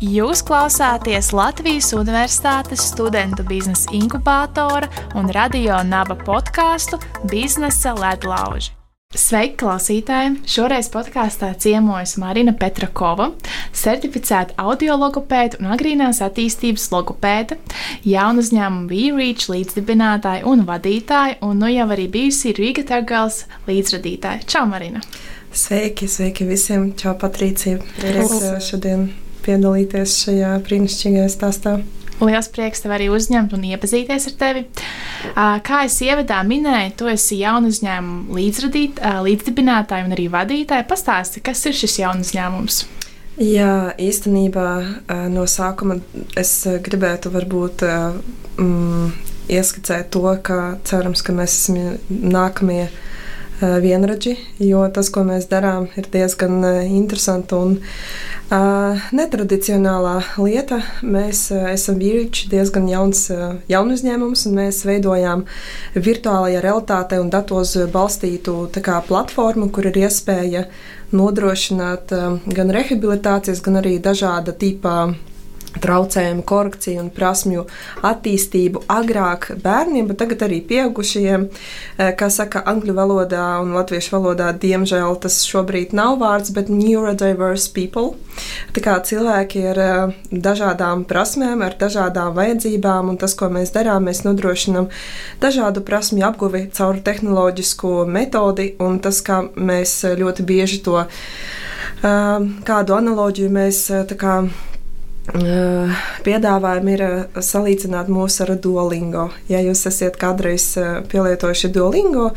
Jūs klausāties Latvijas Universitātes studentu biznesa inkubātora un radio naba podkāstu Biznesa ledlauži. Sveiki, klausītāji! Šoreiz podkāstā ciemojas Marina Petrakova, certificēta audiologopēta un agrīnās attīstības logopēta, jaunu uzņēmumu VReach līdzdibinātāja un vadītāja, un nu jau arī bijusi Rīga Tergals līdzradītāja. Čau, Marina! Sveiki, sveiki visiem! Čau, Patricija! Prieks šodien piedalīties šajā brīnišķīgajā stāstā. Lielas prieks tev arī uzņemt un iepazīties ar tevi. Kā es ievadā minēju, tu esi jaunu uzņēmumu līdzdibinātāja un arī vadītāja. Pastāsti, kas ir šis jaunu uzņēmums? Jā, īstenībā no sākuma es gribētu varbūt mm, ieskicēt to, ka cerams, ka mēs esam nākamie vienradži, jo tas, ko mēs darām, ir diezgan interesanti un uh, netradicionālā lieta. Mēs esam vīriši, diezgan jauns jaun uzņēmums, un mēs veidojām virtuālajā realitātē un datos balstītu kā, platformu, kur ir iespēja nodrošināt gan rehabilitācijas, gan arī dažāda tipa traucējumu, korekciju un prasmju attīstību agrāk bērniem, bet tagad arī pieaugušajiem. Eh, kā saka angļu valodā un latviešu valodā, diemžēl tas šobrīd nav vārds, bet neurodiverse people. Tā kā cilvēki ar eh, dažādām prasmēm, ar dažādām vajadzībām, un tas, ko mēs darām, mēs nodrošinam dažādu prasmju apguvi caur tehnoloģisku metodi, un tas, kā mēs ļoti bieži to eh, kādu analoģiju mēs tā kā piedāvājumi ir salīdzināt mūs ar Duolingo. Ja jūs esat kādreiz pielietojuši Duolingo,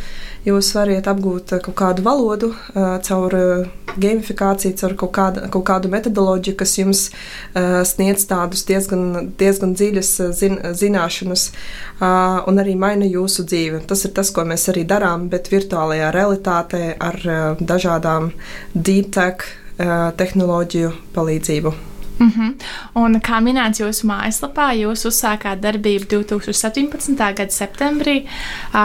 jūs varat apgūt kaut kādu valodu caur gamifikāciju, caur kaut kādu, kaut kādu metodoloģiju, kas jums sniedz tādus diezgan, diezgan dziļas zin, zināšanas un arī maina jūsu dzīvi. Tas ir tas, ko mēs arī darām, bet virtuālajā realitātē ar dažādām deep tech tehnoloģiju palīdzību. Mm -hmm. Un, kā minēts jūsu mājaslapā, jūs uzsākāt darbību 2017. gada septembrī.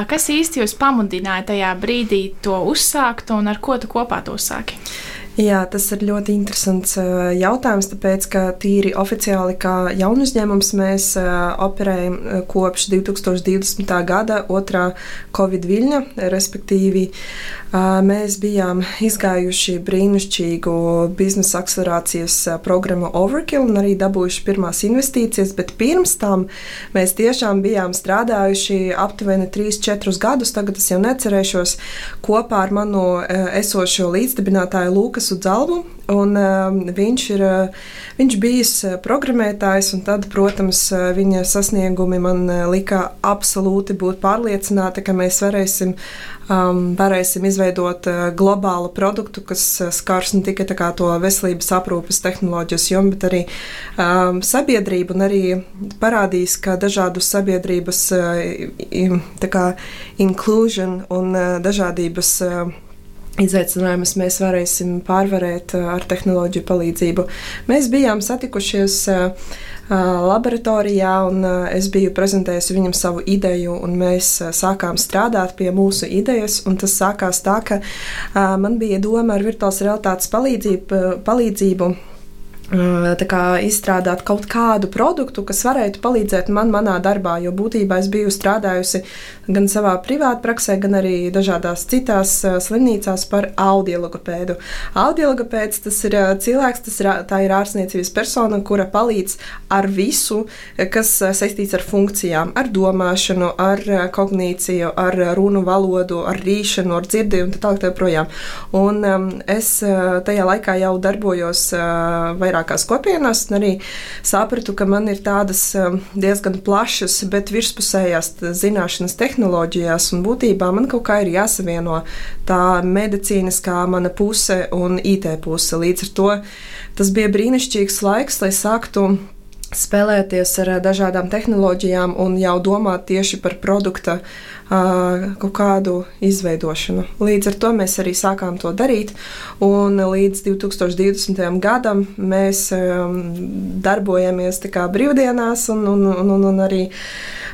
Kas īsti jūs pamudināja tajā brīdī to uzsākt un ar ko tu kopā to uzsāki? Jā, tas ir ļoti interesants jautājums, tāpēc, ka tīri oficiāli kā jaunu uzņēmums mēs operējam kopš 2020. gada otrā Covid viļņa, respektīvi mēs bijām izgājuši brīnišķīgu biznesa akcelerācijas programmu Overkill un arī dabūjuši pirmās investīcijas, bet pirms tam mēs tiešām bijām strādājuši aptuveni 3-4 gadus, tagad es jau necerēšos, kopā ar manu esošo līdzdibinātāju Lūkas Markusu Zalbu. Un, uh, viņš ir viņš bijis programmētājs, un tad, protams, viņa sasniegumi man lika absolūti būt pārliecināti, ka mēs varēsim, um, varēsim izveidot uh, globālu produktu, kas uh, skars ne tikai to veselības aprūpes tehnoloģijas jomu, bet arī um, sabiedrību, un arī parādīs, ka dažādu sabiedrības uh, kā, inclusion un dažādības. Izaicinājumus mēs varēsim pārvarēt ar tehnoloģiju palīdzību. Mēs bijām satikušies laboratorijā, un es biju prezentējusi viņam savu ideju, un mēs sākām strādāt pie mūsu idejas. Tas sākās tā, ka man bija doma ar virtuālās realitātes palīdzību. palīdzību kā, izstrādāt kaut kādu produktu, kas varētu palīdzēt man manā darbā. Jo būtībā es biju strādājusi gan savā privātā praksē, gan arī dažādās citās slimnīcās par audiologopēdu. Audiologopēds tas ir cilvēks, tas ir, ir ārstniecības persona, kura palīdz ar visu, kas saistīts ar funkcijām, ar domāšanu, ar kognīciju, ar runu valodu, ar rīšanu, ar dzirdību un tā tālāk. Un um, es tajā laikā jau darbojos uh, vairāk vairākās kopienās, un arī sapratu, ka man ir tādas um, diezgan plašas, bet virspusējās zināšanas tehnoloģijās, un būtībā man kaut kā ir jāsavieno tā medicīniskā mana puse un IT puse. Līdz ar to tas bija brīnišķīgs laiks, lai sāktu spēlēties ar dažādām tehnoloģijām un jau domāt tieši par produkta kaut kādu izveidošanu. Līdz ar to mēs arī sākām to darīt, un līdz 2020. gadam mēs darbojamies brīvdienās un, un, un, un, un arī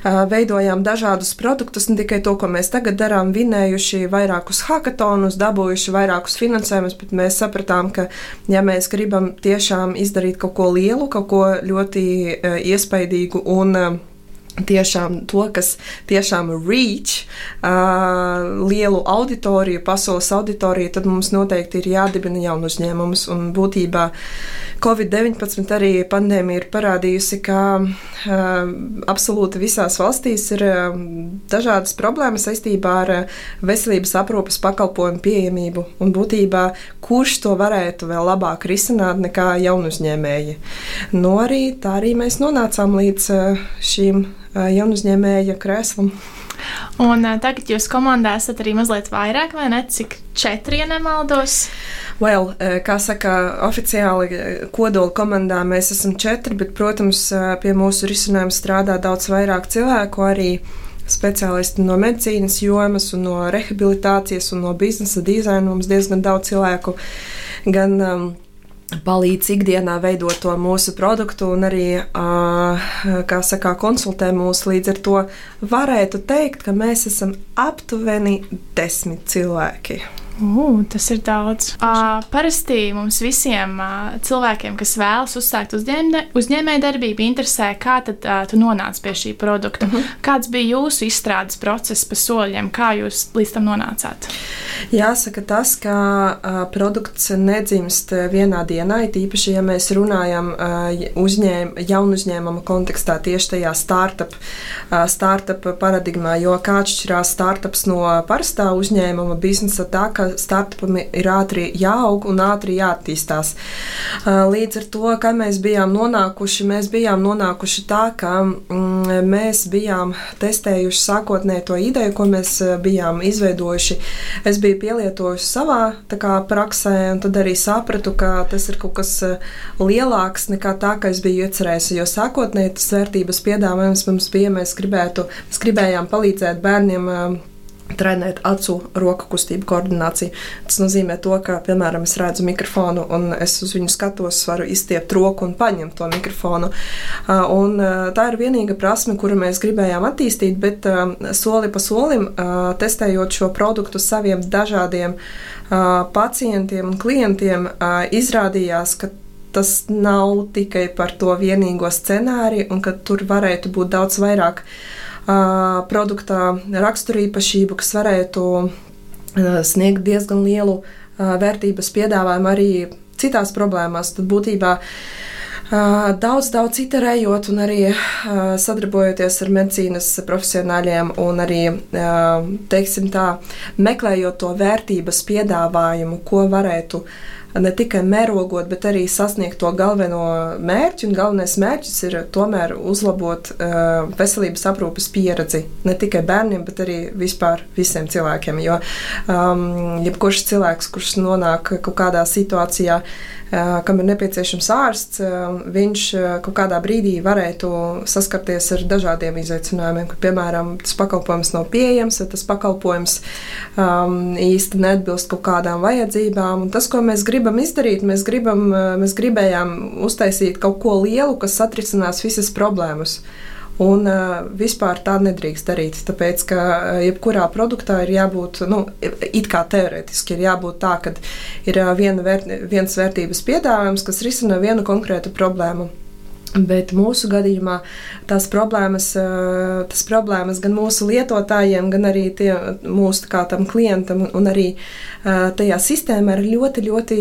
veidojām dažādus produktus, ne tikai to, ko mēs tagad darām, vinējuši vairākus hackathonus, dabūjuši vairākus finansējumus, bet mēs sapratām, ka, ja mēs gribam tiešām izdarīt kaut ko lielu, kaut ko ļoti iespaidīgu un tiešām to, kas tiešām reach uh, lielu auditoriju, pasaules auditoriju, tad mums noteikti ir jādibina jaunu uzņēmumus. Un būtībā Covid-19 arī pandēmija ir parādījusi, ka uh, absolūti visās valstīs ir uh, dažādas problēmas saistībā ar uh, veselības aprūpas pakalpojumu pieejamību. Un būtībā kurš to varētu vēl labāk risināt nekā jaunu uzņēmēji? Nu, arī tā arī mēs nonācām līdz uh, šīm jaunu uzņēmēja krēslam. Un tagad jūs komandā esat arī mazliet vairāk, vai ne? Cik četri, ja nemaldos? Well, kā saka, oficiāli kodola komandā mēs esam četri, bet, protams, pie mūsu risinājuma strādā daudz vairāk cilvēku arī speciālisti no medicīnas jomas, no rehabilitācijas un no biznesa dizaina. Mums diezgan daudz cilvēku gan um, palīdz ikdienā veidot to mūsu produktu un arī, kā saka, konsultē mūs. Līdz ar to varētu teikt, ka mēs esam aptuveni desmit cilvēki. Uh, tas ir daudz. Uh, parasti mums visiem uh, cilvēkiem, kas vēlas uzsākt uzņēmē, uzņēmējdarbību, interesē, kā tad uh, tu nonāc pie šī produkta. Uh mhm. -huh. Kāds bija jūsu izstrādes process pa soļiem, kā jūs līdz tam nonācāt? Jāsaka tas, ka uh, produkts nedzimst vienā dienā, it īpaši, ja mēs runājam uh, uzņēm, jaunu uzņēmumu kontekstā tieši tajā startup, uh, startup paradigmā, jo kā atšķirās startups no parastā uzņēmuma biznesa tā, ka ka startupam ir ātri jāaug un ātri jāattīstās. Līdz ar to, kā mēs bijām nonākuši, mēs bijām nonākuši tā, ka mm, mēs bijām testējuši sākotnēji to ideju, ko mēs bijām izveidojuši. Es biju pielietojusi savā kā, praksē, un tad arī sapratu, ka tas ir kaut kas lielāks nekā tā, kā es biju iecerējis. Jo sākotnēji tas vērtības piedāvājums mums bija, mēs, gribētu, mēs gribējām palīdzēt bērniem trenēt acu roku kustību koordināciju. Tas nozīmē, to, ka, piemēram, es redzu mikrofonu un es uz viņu skatos, varu izstiept roku un paņemt to mikrofonu. Un tā ir vienīga prasme, kuru mēs gribējām attīstīt, bet soli pa solim testējot šo produktu saviem dažādiem pacientiem un klientiem, izrādījās, ka tas nav tikai par to vienīgo scenāriju un ka tur varētu būt daudz vairāk uh, produktā raksturīpašību, kas varētu sniegt diezgan lielu vērtības piedāvājumu arī citās problēmās. Tad būtībā daudz, daudz iterējot un arī sadarbojoties ar medicīnas profesionāļiem un arī, teiksim tā, meklējot to vērtības piedāvājumu, ko varētu ne tikai mērogot, bet arī sasniegt to galveno mērķi. Un galvenais mērķis ir tomēr uzlabot uh, veselības aprūpes pieredzi ne tikai bērniem, bet arī vispār visiem cilvēkiem. Jo um, jebkurš cilvēks, kurš nonāk kaut kādā situācijā, uh, kam ir nepieciešams ārsts, uh, viņš uh, kaut kādā brīdī varētu saskarties ar dažādiem izaicinājumiem, ka, piemēram, tas pakalpojums nav pieejams, vai tas pakalpojums um, īsti neatbilst kaut kādām vajadzībām. Un tas, ko mēs gribam, gribam izdarīt, mēs, gribam, mēs gribējām uztaisīt kaut ko lielu, kas atrisinās visas problēmas. Un uh, vispār tā nedrīkst darīt. Tāpēc, ka uh, jebkurā produktā ir jābūt, nu, it kā teorētiski ir jābūt tā, ka ir viena vērt, viens vērtības piedāvājums, kas risina vienu konkrētu problēmu. Bet mūsu gadījumā tās problēmas, tas problēmas gan mūsu lietotājiem, gan arī tie, mūsu klientam un arī tajā sistēmā ir ļoti, ļoti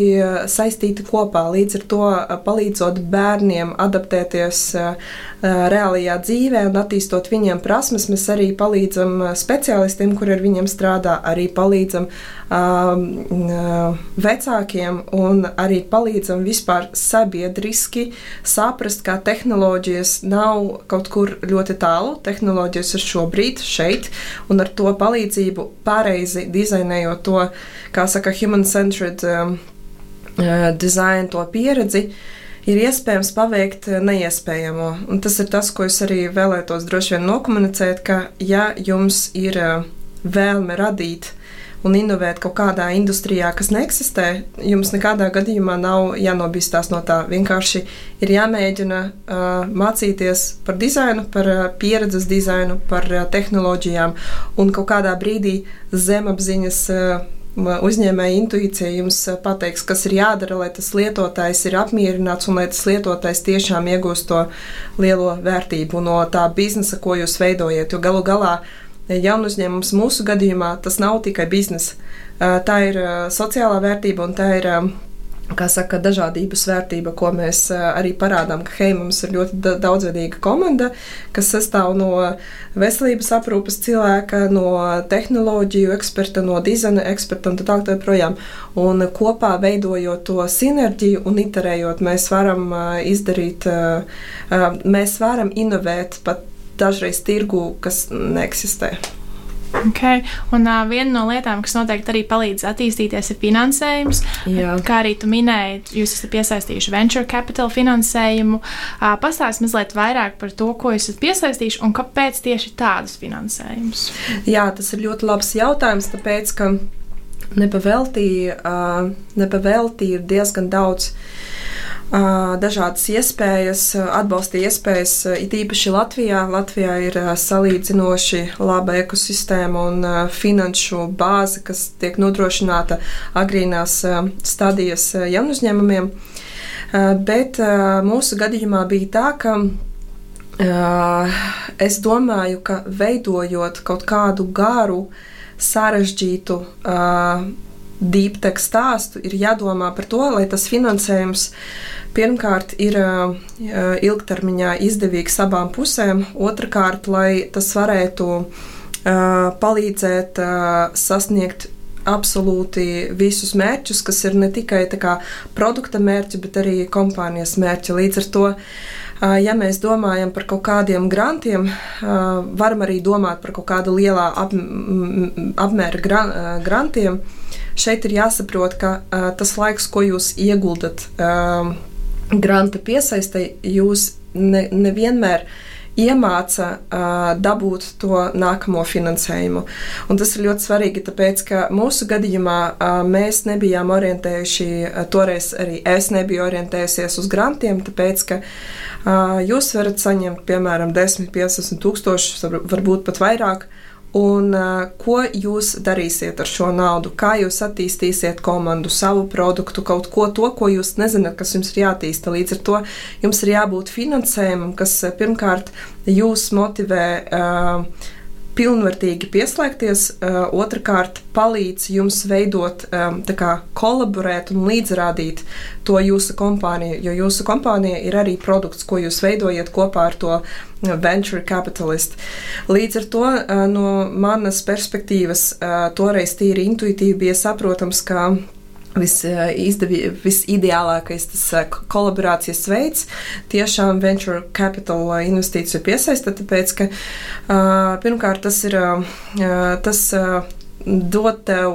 saistīti kopā. Līdz ar to palīdzot bērniem adaptēties reālajā dzīvē un attīstot viņiem prasmes, mēs arī palīdzam speciālistiem, kur ar viņiem strādā, arī palīdzam vecākiem un arī palīdzam vispār sabiedriski saprast, kā tehnoloģijas nav kaut kur ļoti tālu. Tehnoloģijas ir šobrīd šeit, un ar to palīdzību pareizi dizainējot to, kā saka, human-centered um, uh, design, to pieredzi. Ir iespējams paveikt neiespējamo. Un tas ir tas, ko es arī vēlētos droši vien nokomunicēt, ka ja jums ir vēlme radīt un inovēt kaut kādā industrijā, kas neeksistē, jums nekādā gadījumā nav jānobīstās no tā. Vienkārši ir jāmēģina uh, mācīties par dizainu, par uh, pieredzes dizainu, par uh, tehnoloģijām un kaut kādā brīdī zemapziņas. Uh, Uzņēmēja intuīcija jums pateiks, kas ir jādara, lai tas lietotājs ir apmierināts un lai tas lietotājs tiešām iegūst to lielo vērtību no tā biznesa, ko jūs veidojat. Jo galu galā uh, jaunu uzņēmums mūsu gadījumā tas nav tikai biznesa. Tā ir sociālā vērtība un tā ir. Kā saka, dažādības vērtība, ko mēs arī parādām, ka hei, mums ir ļoti daudzveidīga komanda, kas sastāv no veselības aprūpes cilvēka, no tehnoloģiju eksperta, no dizaina eksperta un tā tālāk. Tā un kopā veidojot to sinerģiju un iterējot, mēs varam izdarīt, mēs varam inovēt pat dažreiz tirgu, kas neeksistē. Okay. Un uh, viena no lietām, kas noteikti arī palīdz attīstīties, ir finansējums. Jā. Kā arī tu minēji, jūs esat piesaistījuši venture capital finansējumu. Uh, Pastāstiet mazliet vairāk par to, ko esat piesaistījuši un kāpēc tieši tādus finansējumus. Jā, tas ir ļoti labs jautājums, tāpēc ka nepavēltī, uh, nepavēltī ir diezgan daudz. Uh, dažādas iespējas, atbalsta iespējas, it īpaši Latvijā. Latvijā ir salīdzinoši laba ekosistēma un finanšu bāze, kas tiek nodrošināta agrīnās stadijas jaunu uzņēmumiem. Bet mūsu gadījumā bija tā, ka es domāju, ka veidojot kaut kādu garu, sarežģītu deep tech stāstu, ir jādomā par to, lai tas finansējums pirmkārt ir uh, ilgtermiņā izdevīgs abām pusēm, otrkārt, lai tas varētu uh, palīdzēt uh, sasniegt absolūti visus mērķus, kas ir ne tikai kā, produkta mērķi, bet arī kompānijas mērķi. Līdz ar to, ja mēs domājam par kaut kādiem grantiem, varam arī domāt par kaut kādu lielā ap, apmēra grantiem. Šeit ir jāsaprot, ka tas laiks, ko jūs ieguldat granta piesaistē, jūs ne, nevienmēr iemāca uh, dabūt to nākamo finansējumu. Un tas ir ļoti svarīgi, tāpēc, ka mūsu gadījumā uh, mēs nebijām orientējuši, uh, toreiz arī es nebiju orientējusies uz grantiem, tāpēc, ka uh, jūs varat saņemt, piemēram, 10, 15 tūkstošus, varbūt pat vairāk. Uh, Un uh, ko jūs darīsiet ar šo naudu? Kā jūs attīstīsiet komandu, savu produktu, kaut ko to, ko jūs nezināt, kas jums ir jātīsta. Līdz ar to jums ir jābūt finansējumam, kas pirmkārt jūs motivē. Uh, pilnvērtīgi pieslēgties, uh, otrkārt palīdz jums veidot, um, kā, kolaborēt un līdzrādīt to jūsu kompāniju, jo jūsu kompānija ir arī produkts, ko jūs veidojat kopā ar to venture capitalist. Līdz ar to no manas perspektīvas toreiz tīri intuitīvi bija saprotams, ka visideālākais tas kolaborācijas veids tiešām venture capital investīciju piesaista, tāpēc, ka pirmkārt tas ir tas dot tev,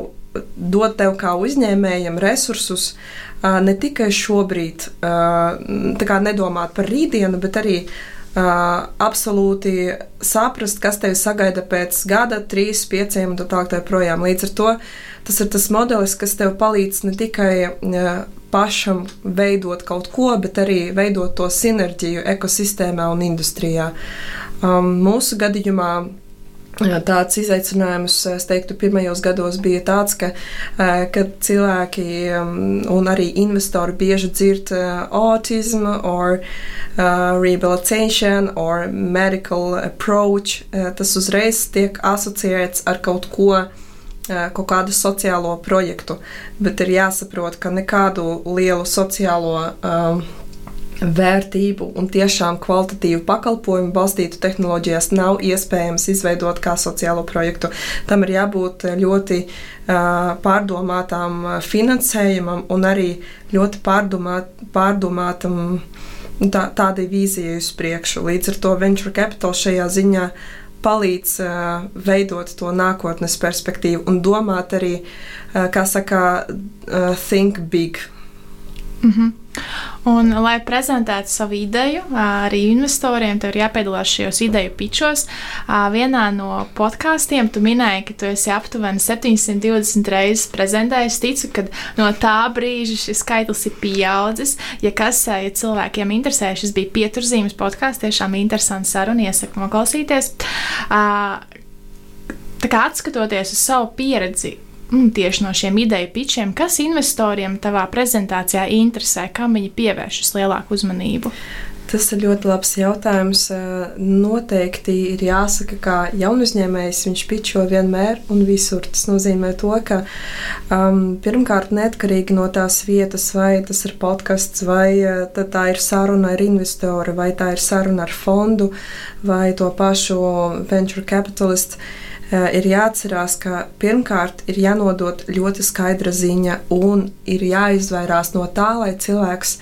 dot tev kā uzņēmējam resursus ne tikai šobrīd, tā kā nedomāt par rītdienu, bet arī absolūti saprast, kas tevi sagaida pēc gada, trīs, pieciem un tā tālāk. Tā projām. Līdz ar to tas ir tas modelis, kas tev palīdz ne tikai pašam veidot kaut ko, bet arī veidot to sinerģiju ekosistēmā un industrijā. Um, mūsu gadījumā Tāds izaicinājums, es teiktu, pirmajos gados bija tāds, ka, ka cilvēki un arī investori bieži dzird autism or rehabilitation or medical approach. Tas uzreiz tiek asociēts ar kaut ko, kaut kādu sociālo projektu, bet ir jāsaprot, ka nekādu lielu sociālo um, vērtību un tiešām kvalitatīvu pakalpojumu balstītu tehnoloģijās nav iespējams izveidot kā sociālo projektu. Tam ir jābūt ļoti uh, pārdomātām finansējumam un arī ļoti pārdomāt, pārdomātam tā, tādai vīzijai uz priekšu. Līdz ar to venture capital šajā ziņā palīdz uh, veidot to nākotnes perspektīvu un domāt arī, uh, kā saka, think big. Mm -hmm. Un, lai prezentētu savu ideju arī investoriem, ir jāpiedalās šajos ideju pičos. Vienā no podkāstiem tu minēji, ka tu esi aptuveni 720 reizes prezentējis. Ticu, ka no tā brīža šis skaitlis ir pieaudzis. Ja kas, ja cilvēkiem interesē, šis bija pieturzīmes podkāsts, tiešām interesants saruna, iesaku noklausīties. Tā kā atskatoties uz savu pieredzi, mm, tieši no šiem ideju pitčiem, kas investoriem tavā prezentācijā interesē, kam viņi pievēršas lielāku uzmanību? Tas ir ļoti labs jautājums. Eh, noteikti ir jāsaka, ka jaunu uzņēmējs viņš pičo vienmēr un visur. Tas nozīmē to, ka um, pirmkārt, neatkarīgi no tās vietas, vai tas ir podkāsts, vai eh, tā ir saruna ar investoru, vai tā ir saruna ar fondu, vai to pašu venture capitalistu ir jāatcerās, ka pirmkārt ir jānodod ļoti skaidra ziņa un ir jāizvairās no tā, lai cilvēks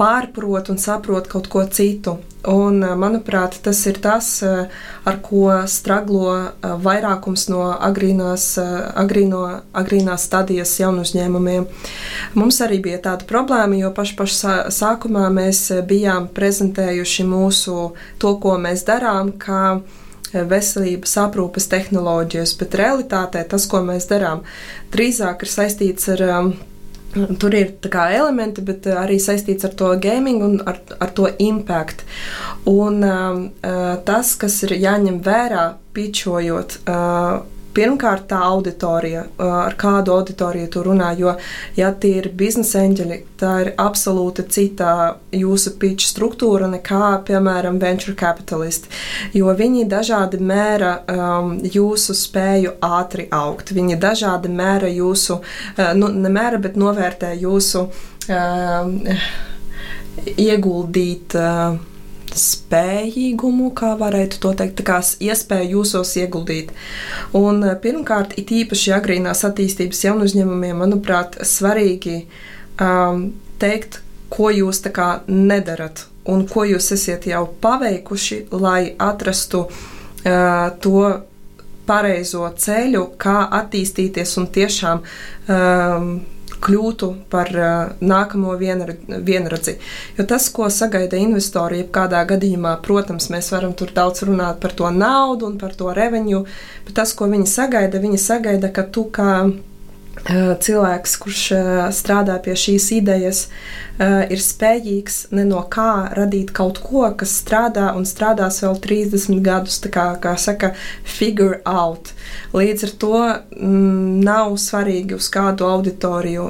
pārprot un saprot kaut ko citu. Un, eh, manuprāt, tas ir tas, eh, ar ko straglo vairākums no agrīnās, agrīno, agrīnās stadijas jaunu uzņēmumiem. Mums arī bija tāda problēma, jo pašā paš sākumā mēs bijām prezentējuši mūsu to, ko mēs darām, kā veselības aprūpes tehnoloģijas, bet realitātē tas, ko mēs darām, drīzāk ir saistīts ar. Um, Tur ir elementi, bet uh, arī saistīts ar to gaming un ar, ar to impact. Un uh, tas, kas ir jāņem vērā, pičojot uh, pirmkārt tā auditorija, ar kādu auditoriju tu runā. Jo, ja tie ir biznesa eņģeļi, tā ir absolūti cita jūsu pitch struktūra nekā, piemēram, venture capitalisti. Jo viņi dažādi mēra um, jūsu spēju ātri augt. Viņi dažādi mēra jūsu, uh, nu, nemēra, bet novērtē jūsu uh, ieguldīt. Uh, spējīgumu, kā varētu to teikt, kā iespēju jūsos ieguldīt. Un, eh, pirmkārt, it īpaši agrīnās attīstības jaunu uzņēmumiem, manuprāt, svarīgi um, teikt, ko jūs tā kā nedarat un ko jūs esat jau paveikuši, lai atrastu uh, to pareizo ceļu, kā attīstīties un tiešām um, kļūtu par nākamo vienra, vienradzi. Jo tas, ko sagaida investori, jebkādā gadījumā, protams, mēs varam tur daudz runāt par to naudu un par to revenju, bet tas, ko viņi sagaida, viņi sagaida, ka tu kā cilvēks, kurš strādā pie šīs idejas, ir spējīgs ne no kā radīt kaut ko, kas strādā un strādās vēl 30 gadus, kā, kā saka, figure out. Līdz ar to mm, nav svarīgi uz kādu auditoriju.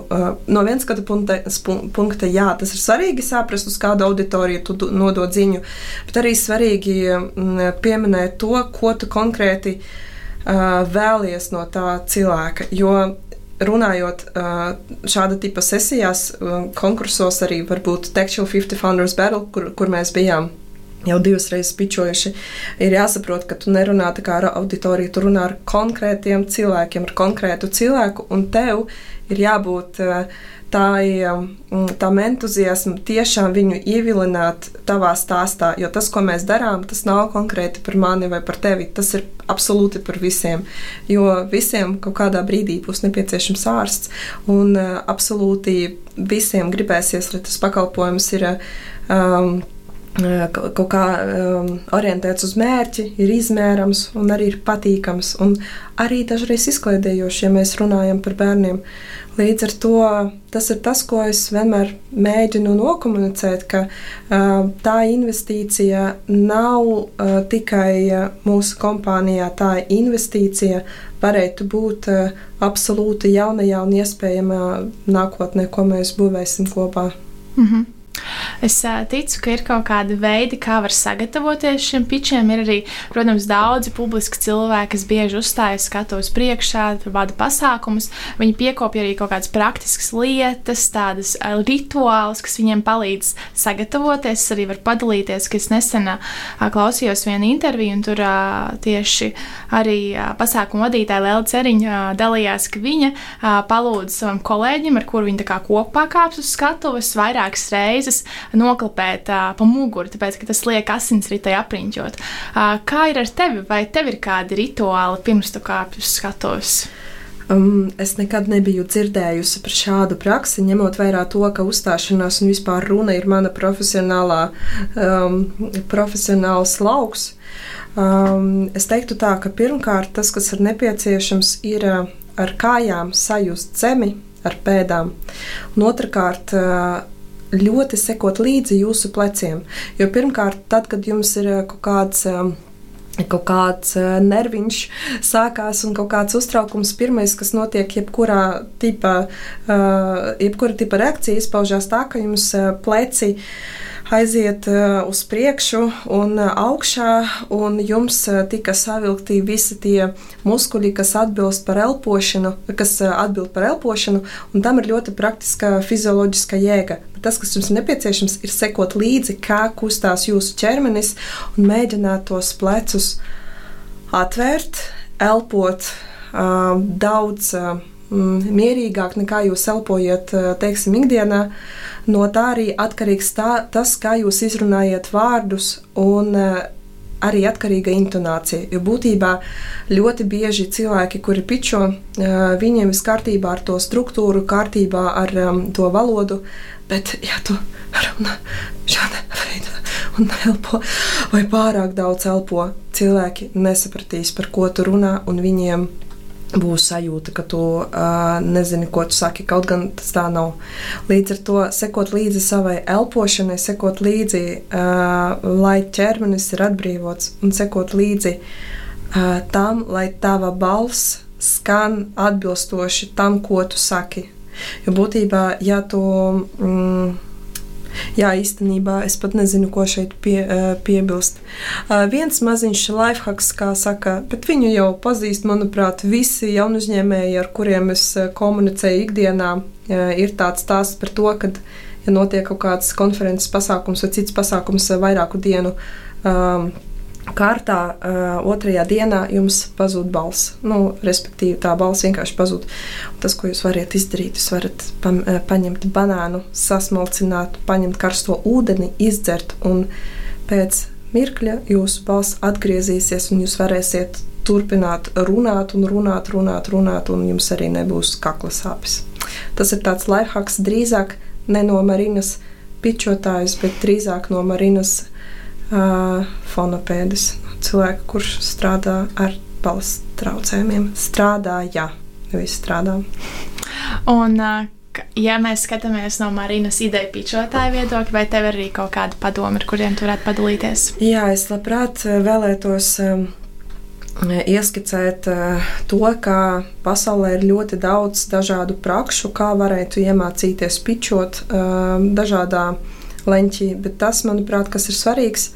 No vienas skatu punkta, punkta, jā, tas ir svarīgi saprast, uz kādu auditoriju tu nodod ziņu, bet arī svarīgi mm, pieminēt to, ko tu konkrēti vēlies no tā cilvēka. Jo runājot šāda tipa sesijās, konkursos, arī varbūt Textual 50 Founders Battle, kur, kur mēs bijām. Jau divas reizes pičojuši, ir jāsaprot, ka tu nerunā ar auditoriju, tu runā ar konkrētiem cilvēkiem, ar konkrētu cilvēku, un tev ir jābūt uh, tā, mm, tam entuziasmam tiešām viņu ievilināt tavā stāstā. Jo tas, ko mēs darām, tas nav konkrēti par mani vai par tevi. Tas ir absolūti par visiem. Jo visiem kaut kādā brīdī būs nepieciešams ārsts, un uh, absolūti visiem gribēsies, lai tas pakalpojums ir. Um, kaut kā um, orientēts uz mērķi, ir izmērams un arī ir patīkams. Un arī dažreiz izklaidējoši, ja mēs runājam par bērniem. Līdz ar to tas ir tas, ko es vienmēr mēģinu nokomunicēt, ka uh, tā investīcija nav uh, tikai uh, mūsu kompānijā, tā investīcija varētu būt uh, absolūti jaunajā un iespējamā nākotnē, ko mēs būvēsim kopā. Mm -hmm. Es ticu, ka ir kaut kādi veidi, kā var sagatavoties šiem pitčiem. Ir arī, protams, daudzi publiski cilvēki, kas bieži uzstājas skatuves priekšā, vada pasākumus. Viņi piekopja arī kaut kādas praktiskas lietas, tādas rituālus, kas viņiem palīdz sagatavoties. Es arī varu padalīties, ka es nesen klausījos vienu interviju, un tur tieši arī pasākumu vadītāja Lēla Ceriņa dalījās, ka viņa palūdza savam kolēģim, ar kuru viņa kopā kāps uz skatuves vairākas reizes noklapēt uh, pa muguru, tāpēc ka tas liek asinsritai apriņķot. Uh, kā ir ar tevi? Vai tev ir kādi rituāli pirms tu kāpj uz skatuves? Um, es nekad nebiju dzirdējusi par šādu praksi, ņemot vērā to, ka uzstāšanās un vispār runa ir mana profesionālā, um, profesionāls lauks. Um, es teiktu tā, ka pirmkārt tas, kas ir nepieciešams, ir ar kājām sajust zemi ar pēdām, un otrkārt uh, ļoti sekot līdzi jūsu pleciem. Jo pirmkārt, tad, kad jums ir uh, kaut kāds um, kaut kāds nerviņš sākās un kaut kāds uztraukums. Pirmais, kas notiek, jebkurā tipa, jebkura tipa reakcija izpaužās tā, ka jums pleci aiziet uh, uz priekšu un uh, augšā, un jums uh, tika savilkti visi tie muskuļi, kas atbilst par elpošanu, kas atbild par elpošanu, un tam ir ļoti praktiska fizioloģiska jēga. Bet tas, kas jums nepieciešams, ir sekot līdzi, kā kustās jūsu ķermenis, un mēģināt tos plecus atvērt, elpot daudz mm, mierīgāk nekā jūs elpojat, teiksim, ikdienā. No tā arī atkarīgs tā, tas, kā jūs izrunājat vārdus un arī atkarīga intonācija. Jo būtībā ļoti bieži cilvēki, kuri pičo, viņiem viss kārtībā ar to struktūru, kārtībā ar um, to valodu, bet ja tu runā šāda veida un elpo, vai pārāk daudz elpo, cilvēki nesapratīs, par ko tu runā, un viņiem būs sajūta, ka tu uh, nezini, ko tu saki. Kaut gan tas tā nav. Līdz ar to sekot līdzi savai elpošanai, sekot līdzi, uh, lai ķermenis ir atbrīvots, un sekot līdzi uh, tam, lai tava balss skan atbilstoši tam, ko tu saki. Jo būtībā, ja tu. Mm, Jā, īstenībā es pat nezinu, ko šeit pie, piebilst. Viens maziņš lifehacks, kā saka, bet viņu jau pazīst, manuprāt, visi jaunu uzņēmēji, ar kuriem es komunicēju ikdienā, ir tāds stāsts par to, ka, ja notiek kaut kāds konferences pasākums vai cits pasākums vairāku dienu. Um, kārtā uh, otrajā dienā jums pazūd balss. Nu, respektīvi, tā balss vienkārši pazūd. Un tas, ko jūs varat izdarīt, jūs varat pa, paņemt banānu, sasmalcināt, paņemt karsto ūdeni, izdzert, un pēc mirkļa jūsu balss atgriezīsies, un jūs varēsiet turpināt runāt, un runāt, runāt, runāt, un jums arī nebūs kakla sāpes. Tas ir tāds lifehacks drīzāk ne no Marinas pičotājs, bet drīzāk no Marinas fonopēdis, cilvēku, kurš strādā ar balss traucējumiem. Strādāja, nevis strādā. Un, ja mēs skatāmies no Marinas ideja pičotāja viedokļa, vai tev ir arī kaut kāda padoma, ar kuriem tu varētu padalīties? Jā, es labprāt vēlētos. Um, ieskicēt to, ka pasaulē ir ļoti daudz dažādu prakšu, kā varētu iemācīties pičot dažādā leņķī. Bet tas, manuprāt, kas ir svarīgs,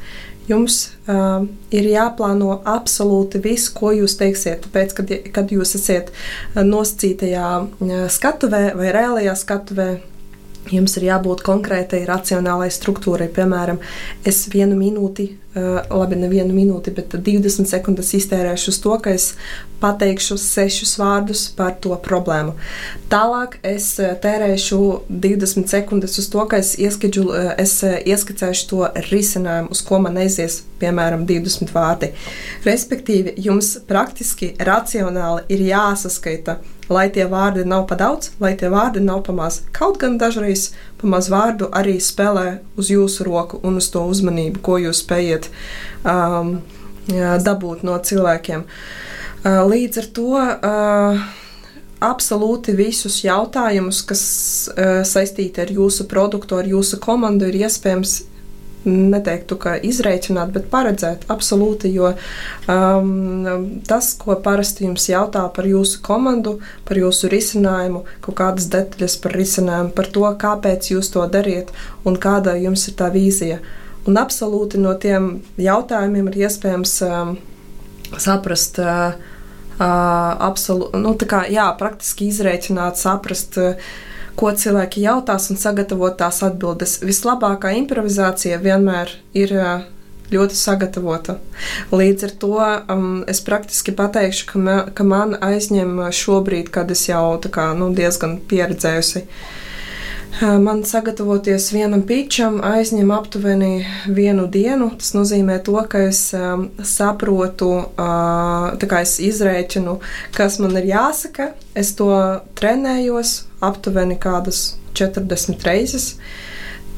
jums uh, ir jāplāno absolūti viss, ko jūs teiksiet. Tāpēc, kad, kad jūs esat nosacītajā skatuvē vai reālajā skatuvē, jums ir jābūt konkrētai, racionālai struktūrai. Piemēram, es vienu minūti Eh, labi, nevienu minūti, bet 20 sekundes iztērēšu uz to, ka es pateikšu sešus vārdus par to problēmu. Tālāk es eh, tērēšu 20 sekundes uz to, ka es, ieskaidžu, eh, es ieskicēšu to risinājumu, uz ko man aizies, piemēram, 20 vārdi. Respektīvi, jums praktiski racionāli ir jāsaskaita lai tie vārdi nav pa daudz, lai tie vārdi nav pa maz. Kaut gan dažreiz pa maz vārdu arī spēlē uz jūsu roku un uz to uzmanību, ko jūs spējat um, dabūt no cilvēkiem. Uh, līdz ar to. Uh, absolūti visus jautājumus, kas uh, saistīti ar jūsu produktu, ar jūsu komandu, ir iespējams neteiktu, ka izreikināt, bet paredzēt absolūti, jo um, tas, ko parasti jums jautā par jūsu komandu, par jūsu risinājumu, kaut kādas detaļas par risinājumu, par to, kāpēc jūs to dariet un kāda jums ir tā vīzija. Un absolūti no tiem jautājumiem ir iespējams um, saprast. Uh, Uh, absolūti, nu, tā kā jā, praktiski izreikināt, saprast, uh, ko cilvēki jautās un sagatavot tās atbildes. Vislabākā improvizācija vienmēr ir ļoti sagatavota. Līdz ar to um, es praktiski pateikšu, ka, me, ka man aizņem šobrīd, kad es jau kā, nu, diezgan pieredzējusi Man sagatavoties vienam pitčam aizņem aptuveni vienu dienu. Tas nozīmē, to, ka es saprotu, kā es izrēķinu, kas man ir jāsaka. Es to trenējos aptuveni kādas 40 reizes.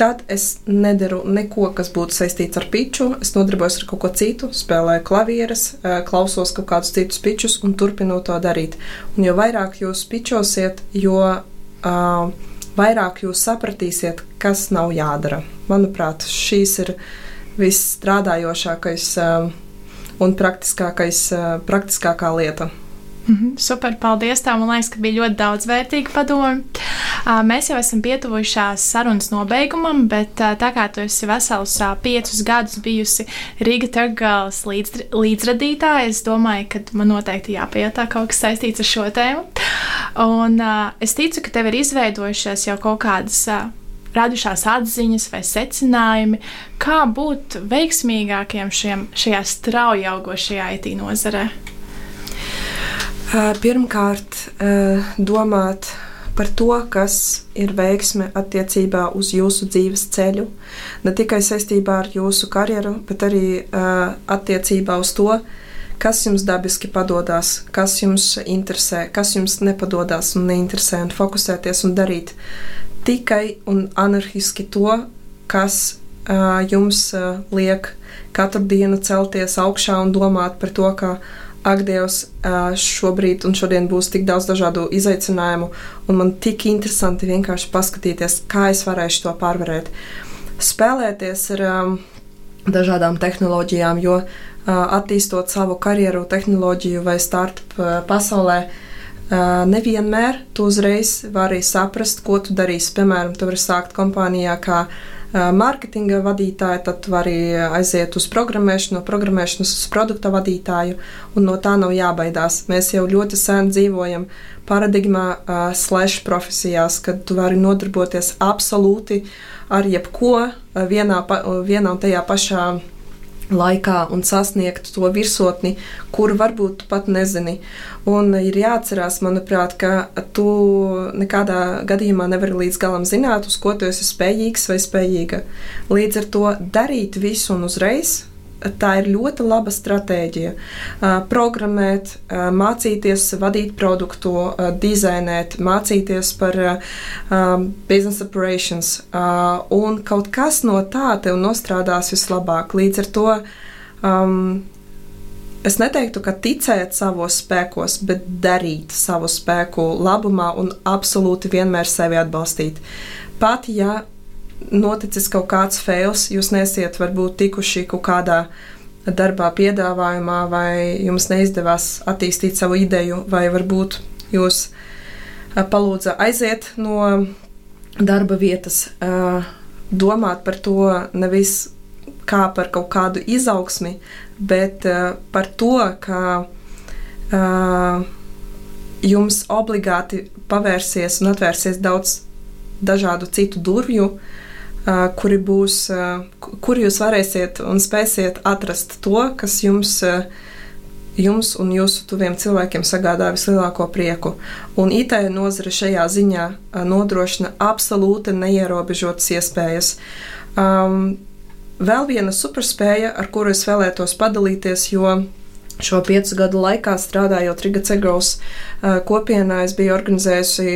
Tad es nedaru neko, kas būtu saistīts ar piču. Es nodarbojos ar kaut ko citu, spēlēju klavieres, klausos kaut kādus citus pičus un turpinu to darīt. Un jo vairāk jūs pičosiet, jo uh, vairāk jūs sapratīsiet, kas nav jādara. Manuprāt, šīs ir visstrādājošākais um, un praktiskākais, uh, praktiskākā lieta. -hmm, super, paldies! Tā man liekas, ka bija ļoti daudz vērtīgu padomu. Uh, mēs jau esam pietuvušās sarunas nobeigumam, bet tā kā tu esi vesels piecus gadus bijusi Rīga Turgals līdz, līdzradītāja, es domāju, ka man noteikti jāpajautā kaut kas saistīts ar šo tēmu. Un es ticu, ka tev ir izveidojušās jau kaut kādas radušās atziņas vai secinājumi, kā būt veiksmīgākiem šiem, šajā strauji augošajā IT nozarē? Pirmkārt, domāt par to, kas ir veiksme attiecībā uz jūsu dzīves ceļu. Ne tikai saistībā ar jūsu karjeru, bet arī attiecībā uz to, kas jums dabiski padodas, kas jums interesē, kas jums nepadodas un neinteresē, un fokusēties un darīt tikai un anarchiski to, kas jums liek katru dienu celties augšā un domāt par to, ka ak, Dievs, šobrīd un šodien būs tik daudz dažādu izaicinājumu, un man tik interesanti vienkārši paskatīties, kā es varēšu to pārvarēt. Spēlēties ar um, dažādām tehnoloģijām, jo uh, attīstot savu karjeru, tehnoloģiju vai startup pasaulē, nevienmēr tu uzreiz vari saprast, ko tu darīsi. Piemēram, tu vari sākt kompānijā kā mārketinga vadītāja, tad tu vari aiziet uz programmēšanu, no programmēšanas uz produkta vadītāju, un no tā nav jābaidās. Mēs jau ļoti sen dzīvojam paradigmā, uh, slash profesijās, kad tu vari nodarboties absolūti ar jebko vienā, vienā un tajā pašā laikā un sasniegt to virsotni, kuru varbūt tu pat nezini. Un ir jāatcerās, manuprāt, ka tu nekādā gadījumā nevari līdz galam zināt, uz ko tu esi spējīgs vai spējīga. Līdz ar to darīt visu un uzreiz tā ir ļoti laba stratēģija. Programmēt, mācīties vadīt produktu, dizainēt, mācīties par business operations, un kaut kas no tā tev nostrādās vislabāk. Līdz ar to um, es neteiktu, ka ticēt savos spēkos, bet darīt savu spēku labumā un absolūti vienmēr sevi atbalstīt. Pat ja noticis kaut kāds fails, jūs nesiet varbūt tikuši kaut kādā darbā, piedāvājumā, vai jums neizdevās attīstīt savu ideju, vai varbūt jūs palūdza aiziet no darba vietas, domāt par to nevis kā par kaut kādu izaugsmi, bet par to, ka jums obligāti pavērsies un atvērsies daudz dažādu citu durvju, uh, kuri būs, kur jūs varēsiet un spēsiet atrast to, kas jums, jums un jūsu tuviem cilvēkiem sagādā vislielāko prieku. Un IT nozare šajā ziņā nodrošina absolūti neierobežotas iespējas. Um, vēl viena superspēja, ar kuru es vēlētos padalīties, jo Šo piecu gadu laikā strādājot Riga Cegros kopienā, es biju organizējusi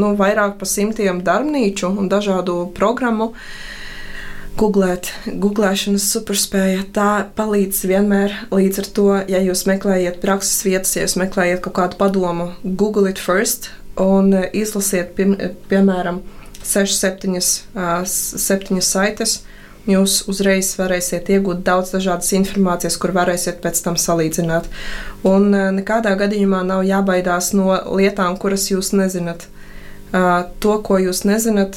nu, vairāk par simtiem darbnīču un dažādu programmu. Googlēt, googlēšanas superspēja tā palīdz vienmēr. Līdz ar to, ja jūs meklējat prakses vietas, ja jūs meklējat kaut kādu padomu, Google it first un izlasiet, pie, piemēram, 6, 7, 7 saites jūs uzreiz varēsiet iegūt daudz dažādas informācijas, kur varēsiet pēc tam salīdzināt. Un eh, nekādā gadījumā nav jābaidās no lietām, kuras jūs nezināt. To, ko jūs nezināt,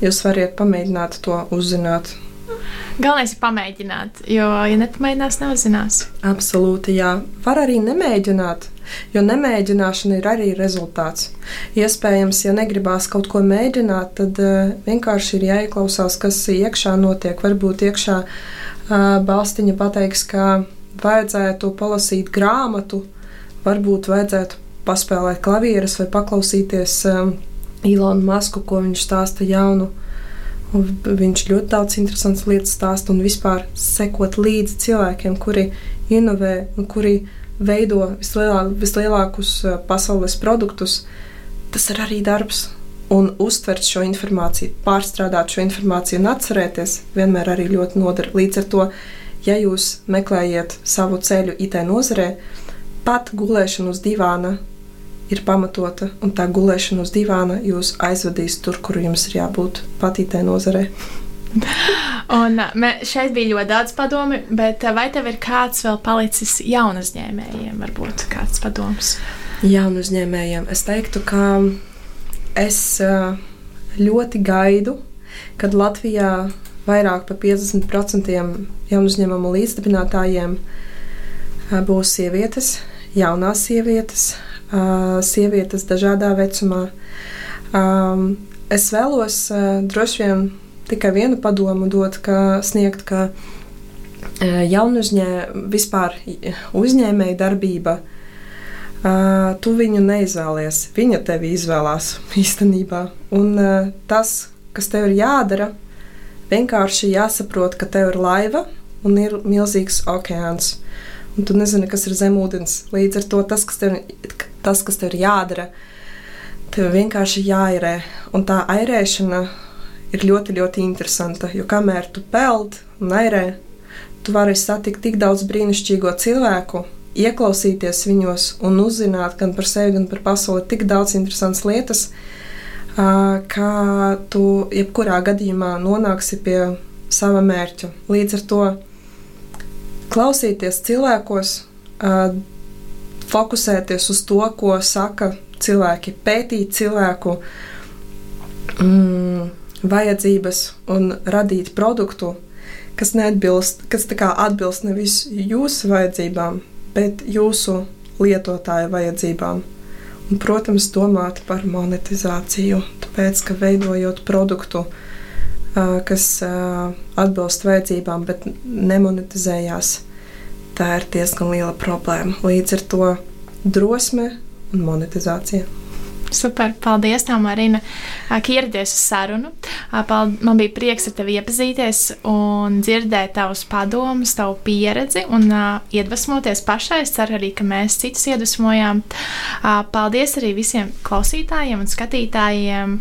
jūs varat pamēģināt to uzzināt. Galvenais ir pamēģināt, jo, ja nepamēģinās, neuzzinās. Absolūti, jā. Var arī nemēģināt. Jo nemēģināšana ir arī rezultāts. Iespējams, ja negribās kaut ko mēģināt, tad uh, vienkārši ir jāieklausās, kas iekšā notiek. Varbūt iekšā uh, balstiņa pateiks, ka vajadzētu palasīt grāmatu, varbūt vajadzētu paspēlēt klavierus vai paklausīties uh, Ilonu Masku, ko viņš stāsta jaunu. Un viņš ļoti daudz interesantas lietas stāsta un vispār sekot līdzi cilvēkiem, kuri inovē un kuri veido vislielā, vislielākus pasaules produktus. Tas ir arī darbs. Un uztvert šo informāciju, pārstrādāt šo informāciju un atcerēties vienmēr arī ļoti noder. Līdz ar to, ja jūs meklējat savu ceļu IT nozarē, pat gulēšana uz divāna ir pamatota, un tā gulēšana uz divāna jūs aizvedīs tur, kur jums ir jābūt patītē nozarē. un mē, šeit bija ļoti daudz padomu, bet vai tev ir kāds vēl palicis jaunu uzņēmējiem, varbūt kāds padoms? Jaunu uzņēmējiem es teiktu, ka es ļoti gaidu, kad Latvijā vairāk par 50% jaunu uzņēmumu līdzdibinātājiem būs sievietes, jaunās sievietes, sievietes dažādā vecumā. Es vēlos droši vien tikai vienu padomu dot, ka sniegt, ka jaunu uzņēmumu, vispār uzņēmēju darbība, tu viņu neizvēlies. Viņa tevi izvēlās īstenībā. Un tas, kas tev ir jādara, vienkārši jāsaprot, ka tev ir laiva un ir milzīgs okeāns. Un tu nezini, kas ir zemūdens. Līdz ar to tas, kas tev, tas, kas tev ir jādara, tev vienkārši jāirē. Un tā airēšana ir ļoti, ļoti interesanta. Jo kamēr tu peld un airē, tu vari satikt tik daudz brīnišķīgo cilvēku, ieklausīties viņos un uzzināt gan par sevi, gan par pasauli tik daudz interesantas lietas, ka tu jebkurā gadījumā nonāksi pie sava mērķa. Līdz ar to klausīties cilvēkos, fokusēties uz to, ko saka cilvēki, pētīt cilvēku mm, vajadzības un radīt produktu, kas neatbilst, kas atbilst nevis jūsu vajadzībām, bet jūsu lietotāja vajadzībām. Un, protams, domāt par monetizāciju, tāpēc, ka veidojot produktu, kas atbilst vajadzībām, bet nemonetizējās, tā ir diezgan liela problēma. Līdz ar to drosme un monetizācija. Super, paldies, tev, Marina, ka ieradies uz sarunu. Man bija prieks ar tevi iepazīties un dzirdēt tavus padomus, tavu pieredzi un iedvesmoties pašai. Es ceru arī, ka mēs citus iedvesmojām. Paldies arī visiem klausītājiem un skatītājiem,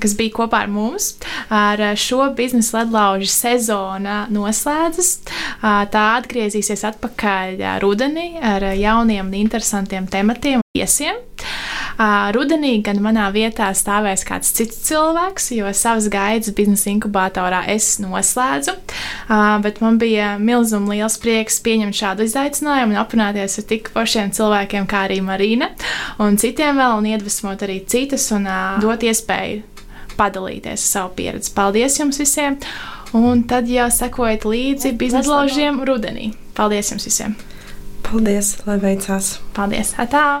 kas bija kopā ar mums. Ar šo biznesa ledlaužu sezona noslēdzas. Tā atgriezīsies atpakaļ rudenī ar jauniem un interesantiem tematiem viesiem. Rudenī gan manā vietā stāvēs kāds cits cilvēks, jo savas gaidas biznesa inkubatorā es noslēdzu. Bet man bija milzīgi liels prieks pieņemt šādu izaicinājumu un aprunāties ar tik pašiem cilvēkiem, kā arī Marina un citiem vēl, un iedvesmot arī citus un dot iespēju padalīties ar savu pieredzi. Paldies jums visiem! Un tad jau sekojiet līdzi biznesa laužiem rudenī. Paldies jums visiem! Paldies, lai veicās! Paldies! Atā!